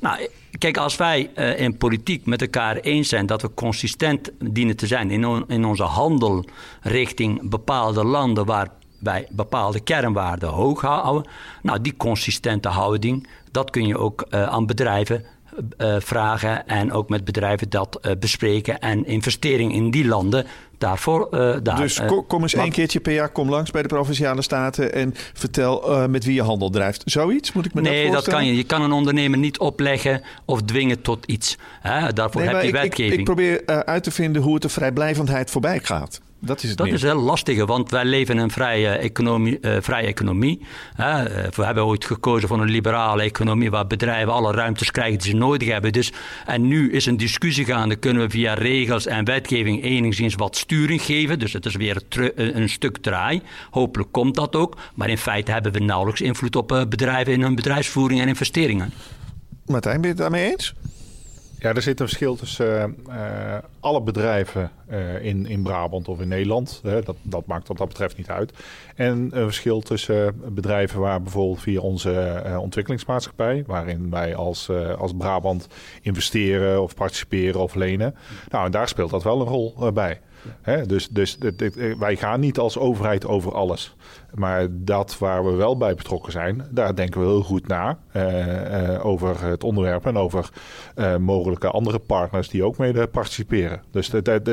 Nou, kijk, als wij uh, in politiek met elkaar eens zijn dat we consistent dienen te zijn in, on in onze handel richting bepaalde landen waar wij bepaalde kernwaarden hoog houden. Nou, die consistente houding, dat kun je ook uh, aan bedrijven uh, vragen en ook met bedrijven dat uh, bespreken en investering in die landen daarvoor. daar, dus kom eens één keertje per jaar, kom langs bij de provinciale staten en vertel met wie je handel drijft. Zoiets moet ik me Nee, dat kan je. Je kan een ondernemer niet opleggen of dwingen tot iets. Hè? Daarvoor nee, heb je ik, wetgeving. Ik, ik probeer uit te vinden hoe het de vrijblijvendheid voorbij gaat. Dat is het Dat meer. is heel lastig, want wij leven in een vrije economie. eh, vrije economie. Hè. Eh, we hebben ooit gekozen voor een liberale economie waar bedrijven alle ruimtes krijgen die ze nodig hebben. Dus, en nu is een discussie gaande, kunnen we via regels en wetgeving enigszins wat sturing geven. Dus het is weer teru- een, stuk draai. Hopelijk komt dat ook. Maar in feite hebben we nauwelijks invloed op eh, bedrijven in hun bedrijfsvoering en investeringen. Martijn, ben je het daarmee eens? Ja, er zit een verschil tussen eh, alle bedrijven eh, in, in Brabant of in Nederland. Dat, dat maakt wat dat betreft niet uit. En een verschil tussen bedrijven waar bijvoorbeeld via onze eh, ontwikkelingsmaatschappij, waarin wij als, als Brabant investeren of participeren of lenen. Nou, en daar speelt dat wel een rol bij. Hè, dus dus dit- dit- eh, wij gaan niet als overheid over alles. Maar dat waar we wel bij betrokken zijn, daar denken we heel goed na. eh, eh, over het onderwerp en over mogelijke andere partners die ook mede participeren. Dus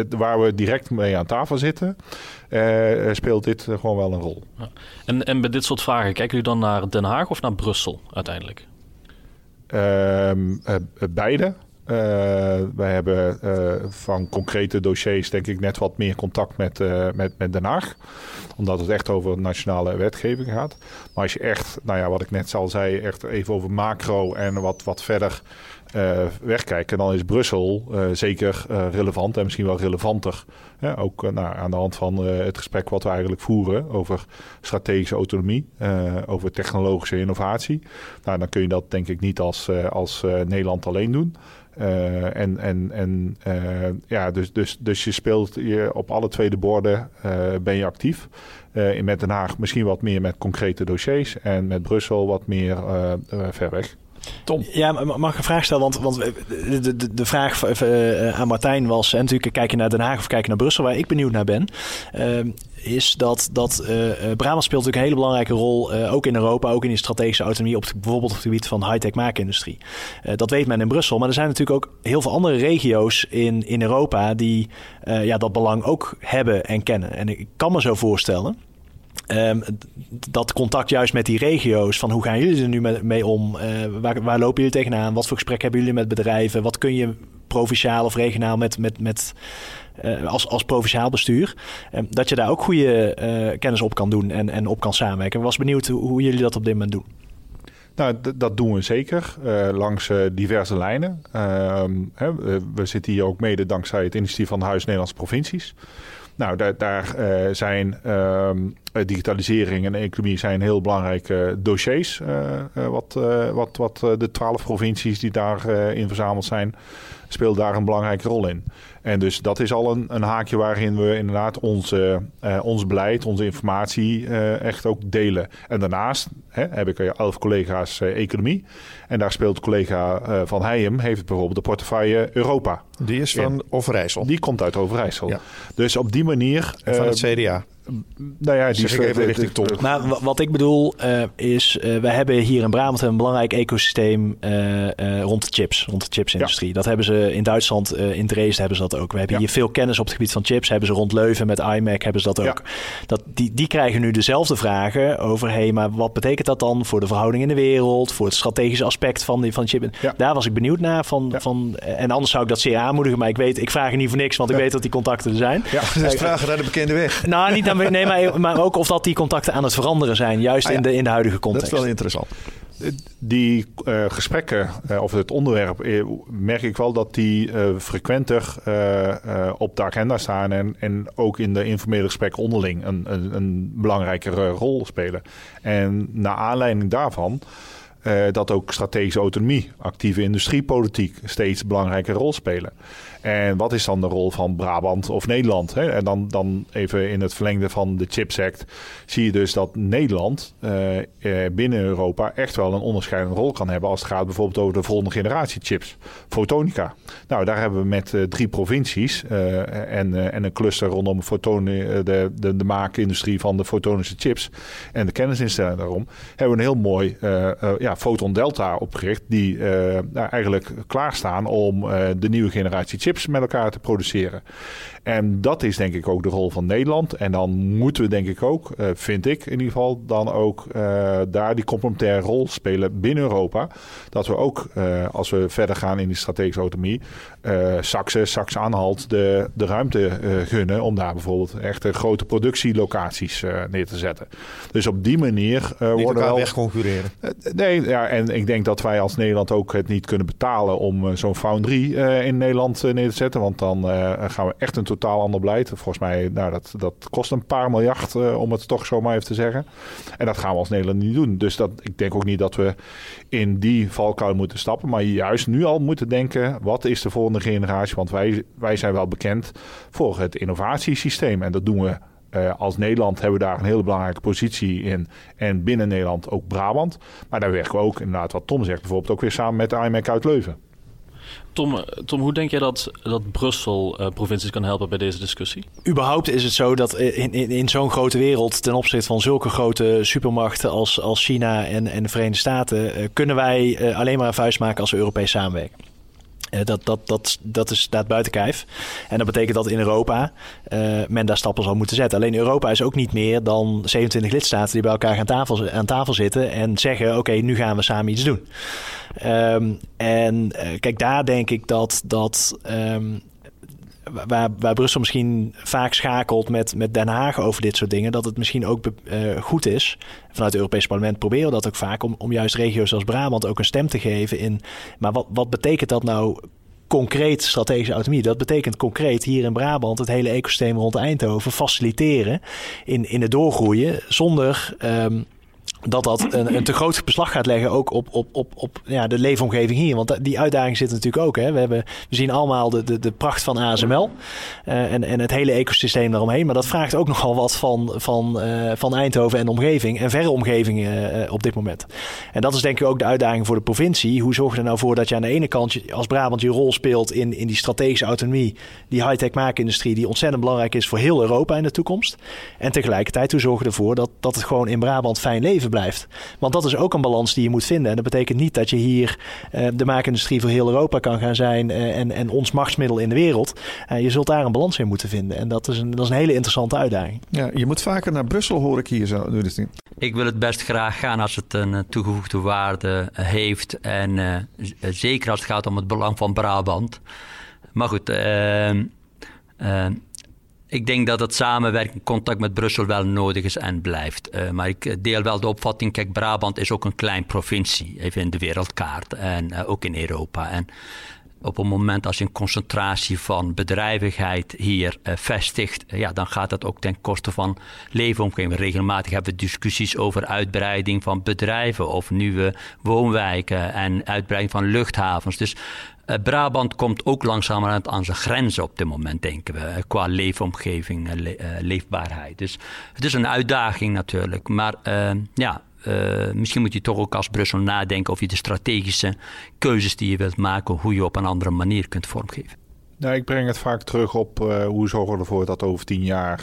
waar we direct mee aan tafel zitten, speelt dit gewoon wel een rol. En, en bij dit soort vragen, kijken jullie dan naar Den Haag of naar Brussel uiteindelijk? Eh, beide. Eh, wij hebben eh, van concrete dossiers denk ik net wat meer contact met, eh, met, met Den Haag. Omdat het echt over nationale wetgeving gaat. Maar als je echt, nou ja, wat ik net al zei, echt even over macro en wat, wat verder wegkijken, dan is Brussel zeker relevant en misschien wel relevanter. Ook nou, aan de hand van het gesprek wat we eigenlijk voeren over strategische autonomie, over technologische innovatie. Nou, dan kun je dat denk ik niet als, als Nederland alleen doen. Eh, en en, en eh, ja, dus, dus, dus je speelt je op alle twee de borden eh, ben je actief. Eh, in met Den Haag misschien wat meer met concrete dossiers en met Brussel wat meer ver weg. Ja, maar mag ik een vraag stellen? Want, want de, de, de vraag eh, aan Martijn was... En natuurlijk kijk je naar Den Haag of kijk je naar Brussel... waar ik benieuwd naar ben... is dat, dat eh, Brabant speelt natuurlijk een hele belangrijke rol... eh, ook in Europa, ook in die strategische autonomie... Op, het- bijvoorbeeld op het gebied van high-tech maakindustrie. Eh, dat weet men in Brussel. Maar er zijn natuurlijk ook heel veel andere regio's in, in Europa... die ja, dat belang ook hebben en kennen. En ik kan me zo voorstellen... Ehm, dat contact juist met die regio's, van hoe gaan jullie er nu mee, om? Waar, waar lopen jullie tegenaan? Wat voor gesprek hebben jullie met bedrijven? Wat kun je provinciaal of regionaal met, met, met, eh, als, provinciaal bestuur? Ehm, dat je daar ook goede eh, kennis op kan doen en, en op kan samenwerken. Ik was benieuwd hoe, jullie dat op dit moment doen. Nou, dat doen we zeker eh, langs eh, diverse lijnen. Ehm, hè, we- zitten hier ook mede dankzij het initiatief van Huis Nederlandse Provincies. Nou, daar, daar eh, zijn ehm, eh, digitalisering en economie zijn heel belangrijke dossiers. eh, eh, wat, eh, wat, wat eh, de twaalf provincies die daarin in verzameld zijn, speelt daar een belangrijke rol in. En dus dat is al een, een haakje waarin we inderdaad onze, eh, ons beleid, onze informatie eh, echt ook delen. En daarnaast hè, heb ik eh, elf collega's eh, economie. En daar speelt collega eh, van Heijem, heeft bijvoorbeeld de portefeuille Europa. Die is van Overijssel. Die komt uit Overijssel. Ja. Dus op die manier... En van eh, het CDA. Nou ja, die Zeg ik even de- richting. Maar wa- wat ik bedoel eh, is, eh wij hebben hier in Brabant een belangrijk ecosysteem eh, eh, rond de chips, rond de chipsindustrie. Dat hebben ze in Duitsland, eh, in Dresden hebben ze dat ook. We hebben Ja. hier veel kennis op het gebied van chips, hebben ze rond Leuven met iMac hebben ze dat ook. Dat, die, die krijgen nu dezelfde vragen over, hé, hey, maar wat betekent dat dan voor de verhouding in de wereld, voor het strategische aspect van die van chip? Ja. Daar was ik benieuwd naar. Van, Ja. van, en anders zou ik dat zeer aanmoedigen, maar ik weet, ik vraag er niet voor niks, want ik weet dat die contacten er zijn. Ja. Dus vragen naar de bekende weg. Nou, niet aan, nee, maar, maar ook of dat die contacten aan het veranderen zijn, juist Ah, ja. in, de, in de huidige Dat context. is wel interessant. Die eh, gesprekken, eh, of het onderwerp, eh, merk ik wel dat die frequenter op de agenda staan en, en ook in de informele gesprekken onderling een, een, een belangrijkere rol spelen. En naar aanleiding daarvan dat ook strategische autonomie, actieve industriepolitiek steeds een belangrijke rol spelen. En wat is dan de rol van Brabant of Nederland? Hè? En dan, dan even in het verlengde van de Chips Act zie je dus dat Nederland eh, eh, binnen Europa echt wel een onderscheidende rol kan hebben als het gaat bijvoorbeeld over de volgende generatie chips. Fotonica. Nou, daar hebben we met eh, drie provincies en, en een cluster rondom de, de, de maakindustrie van de fotonische chips en de kennisinstelling daarom, hebben we een heel mooi ja, Photon Delta opgericht die nou, eigenlijk klaarstaan om de nieuwe generatie chips chips met elkaar te produceren. En dat is denk ik ook de rol van Nederland. En dan moeten we denk ik ook, uh, vind ik in ieder geval, dan ook uh, daar die complementaire rol spelen binnen Europa. Dat we ook, uh, als we verder gaan in die strategische autonomie, Saxe, Saxe-Anhalt de, de ruimte gunnen om daar bijvoorbeeld echt grote productielocaties neer te zetten. Dus op die manier worden we weg concurreren. nee, ja, en ik denk dat wij als Nederland ook het niet kunnen betalen om zo'n foundry in Nederland neer te zetten. Want dan gaan we echt een totaal ander beleid. Volgens mij, nou, dat, dat kost een paar miljard uh, om het toch zo maar even te zeggen. En dat gaan we als Nederland niet doen. Dus dat, ik denk ook niet dat we in die valkuil moeten stappen. Maar juist nu al moeten denken, wat is de volgende generatie? Want wij, wij zijn wel bekend voor het innovatiesysteem. En dat doen we uh, als Nederland hebben we daar een hele belangrijke positie in. En binnen Nederland ook Brabant. Maar daar werken we ook, inderdaad, wat Tom zegt, bijvoorbeeld ook weer samen met de IMEC uit Leuven. Tom, Tom, hoe denk jij dat, dat Brussel uh, provincies kan helpen bij deze discussie? Überhaupt is het zo dat in, in, in zo'n grote wereld, ten opzichte van zulke grote supermachten als, als China en, en de Verenigde Staten, kunnen wij alleen maar een vuist maken als we Europees samenwerken. Dat, dat, dat, dat is, staat buiten kijf. En dat betekent dat in Europa uh, men daar stappen zal moeten zetten. Alleen Europa is ook niet meer dan 27 lidstaten die bij elkaar aan tafel, aan tafel zitten en zeggen: Oké, nu gaan we samen iets doen. Um, en uh, kijk, daar denk ik dat, dat um, waar, Brussel misschien vaak schakelt met, met Den Haag over dit soort dingen, dat het misschien ook uh, goed is. Vanuit het Europese parlement proberen we dat ook vaak om, om juist regio's als Brabant ook een stem te geven in. Maar wat, wat betekent dat nou concreet strategische autonomie. Dat betekent concreet hier in Brabant het hele ecosysteem rond Eindhoven faciliteren in, in het doorgroeien zonder um, dat dat een, een, te groot beslag gaat leggen ook op, op, op, op ja, de leefomgeving hier. Want die uitdaging zit natuurlijk ook. Hè. We, hebben, we zien allemaal de, de, de pracht van ASML uh, en, en het hele ecosysteem daaromheen. Maar dat vraagt ook nogal wat van, van, uh, van Eindhoven en omgeving en verre omgevingen uh, op dit moment. En dat is denk ik ook de uitdaging voor de provincie. Hoe zorg je er nou voor dat je aan de ene kant als Brabant je rol speelt in, in die strategische autonomie, die high-tech maakindustrie, die ontzettend belangrijk is voor heel Europa in de toekomst. En tegelijkertijd hoe zorg je ervoor dat, dat het gewoon in Brabant fijn leven blijft. Want dat is ook een balans die je moet vinden. En dat betekent niet dat je hier uh, de maakindustrie voor heel Europa kan gaan zijn uh, en, en ons machtsmiddel in de wereld. Uh, je zult daar een balans in moeten vinden. En dat is een, dat is een hele interessante uitdaging. Ja, je moet vaker naar Brussel, hoor ik hier zo. Ik wil het best graag gaan als het een toegevoegde waarde heeft. En zeker als het gaat om het belang van Brabant. Maar goed, ik denk dat het samenwerking, contact met Brussel wel nodig is en blijft. Uh, maar ik deel wel de opvatting, kijk, Brabant is ook een klein provincie, even in de wereldkaart en uh, ook in Europa. En op het moment als je een concentratie van bedrijvigheid hier vestigt, ja, dan gaat dat ook ten koste van leefomgeving. Regelmatig hebben we discussies over uitbreiding van bedrijven of nieuwe woonwijken en uitbreiding van luchthavens. Dus Brabant komt ook langzamerhand aan zijn grenzen op dit moment, denken we, qua leefomgeving en le uh, leefbaarheid. Dus het is een uitdaging natuurlijk. Maar ja, misschien moet je toch ook als Brussel nadenken of je de strategische keuzes die je wilt maken, hoe je op een andere manier kunt vormgeven. Nou, ik breng het vaak terug op hoe zorgen we ervoor dat over tien jaar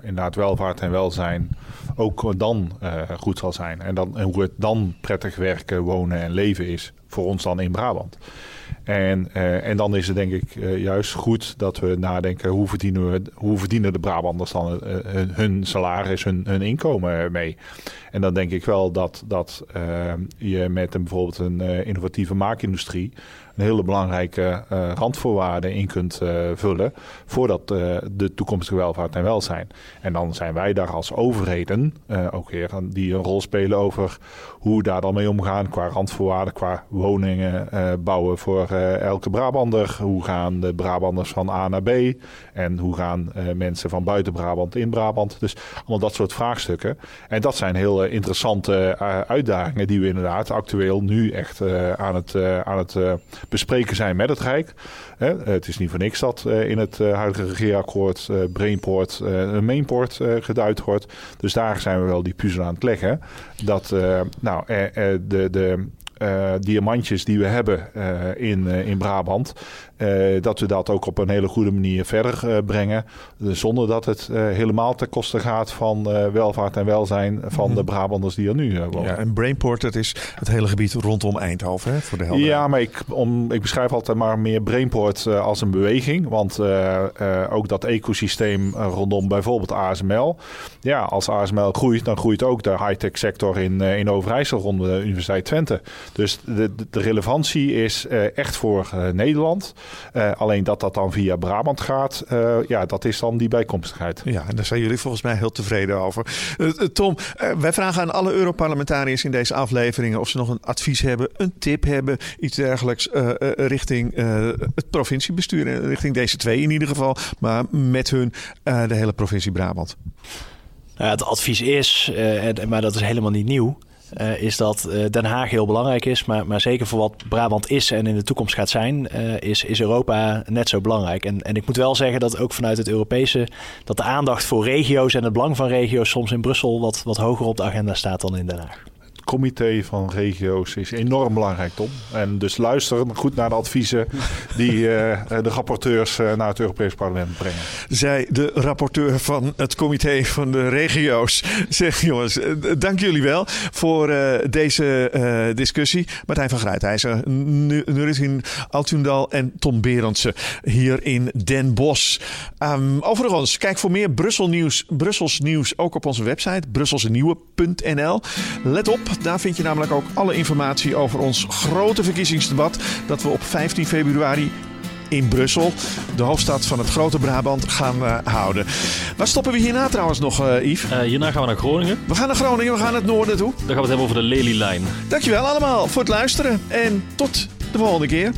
inderdaad welvaart en welzijn ook dan goed zal zijn. En, dan, en hoe het dan prettig werken, wonen en leven is voor ons dan in Brabant. En, uh, en dan is het denk ik uh, juist goed dat we nadenken hoe verdienen, we, hoe verdienen de Brabanders dan uh, hun salaris, hun, hun inkomen mee. En dan denk ik wel dat, dat je met een, bijvoorbeeld een innovatieve maakindustrie een hele belangrijke uh, randvoorwaarde in kunt uh, vullen voordat uh, de toekomstige welvaart en welzijn. En dan zijn wij daar als overheden ook weer die een rol spelen over hoe daar dan mee omgaan qua randvoorwaarden, qua woningen bouwen voor elke Brabander. Hoe gaan de Brabanders van A naar B en hoe gaan mensen van buiten Brabant in Brabant. Dus allemaal dat soort vraagstukken. En dat zijn heel interessante uitdagingen die we inderdaad actueel nu echt aan het, aan het bespreken zijn met het Rijk. het is niet voor niks dat eh, in het uh, huidige regeerakkoord uh, Brainport een Mainport geduid wordt. Dus daar zijn we wel die puzzel aan het leggen. Dat nou, de, de, diamantjes die we hebben in, in Brabant, dat we dat ook op een hele goede manier verder brengen. zonder dat het helemaal ten koste gaat van welvaart en welzijn van mhm. de Brabanders die er nu wonen. Ja, en Brainport, dat is het hele gebied rondom Eindhoven, hè, voor de helderheid. Ja, maar ik, om, ik beschrijf altijd maar meer Brainport als een beweging. Want ook dat ecosysteem rondom bijvoorbeeld ASML. Ja, als ASML groeit, dan groeit ook de high-tech sector in, in Overijssel rond de Universiteit Twente. Dus de, de relevantie is echt voor uh, Nederland. alleen dat dat dan via Brabant gaat, ja, dat is dan die bijkomstigheid. Ja, en daar zijn jullie volgens mij heel tevreden over. Tom, wij vragen aan alle Europarlementariërs in deze afleveringen of ze nog een advies hebben, een tip hebben, iets dergelijks richting het provinciebestuur, richting deze twee in ieder geval, maar met hun de hele provincie Brabant. Nou, het advies is, uh, maar dat is helemaal niet nieuw. Uh, is dat uh, Den Haag heel belangrijk is, maar, maar zeker voor wat Brabant is en in de toekomst gaat zijn, uh, is, is Europa net zo belangrijk. En, en ik moet wel zeggen dat ook vanuit het Europese, dat de aandacht voor regio's en het belang van regio's soms in Brussel wat, wat hoger op de agenda staat dan in Den Haag comité van regio's is enorm belangrijk, Tom. En dus luister goed naar de adviezen die uh, de rapporteurs uh, naar het Europees Parlement brengen. Zij, de rapporteur van het comité van de regio's. Zeg jongens, eh, dank jullie wel voor uh, deze discussie. Martijn van Gruitijzer, Nurin Altundal en Tom Berendsen hier in Den Bosch. Um, overigens, kijk voor meer Brussel nieuws, Brussels nieuws ook op onze website brusselsenieuwe.nl. Let op, daar vind je namelijk ook alle informatie over ons grote verkiezingsdebat dat we op 15 februari in Brussel, de hoofdstad van het grote Brabant, gaan uh, houden. Waar stoppen we hierna trouwens nog, uh, Yves? Uh, hierna gaan we naar Groningen. We gaan naar Groningen, we gaan naar het noorden toe. Dan gaan we het hebben over de Lelylijn. Dankjewel allemaal voor het luisteren en tot de volgende keer.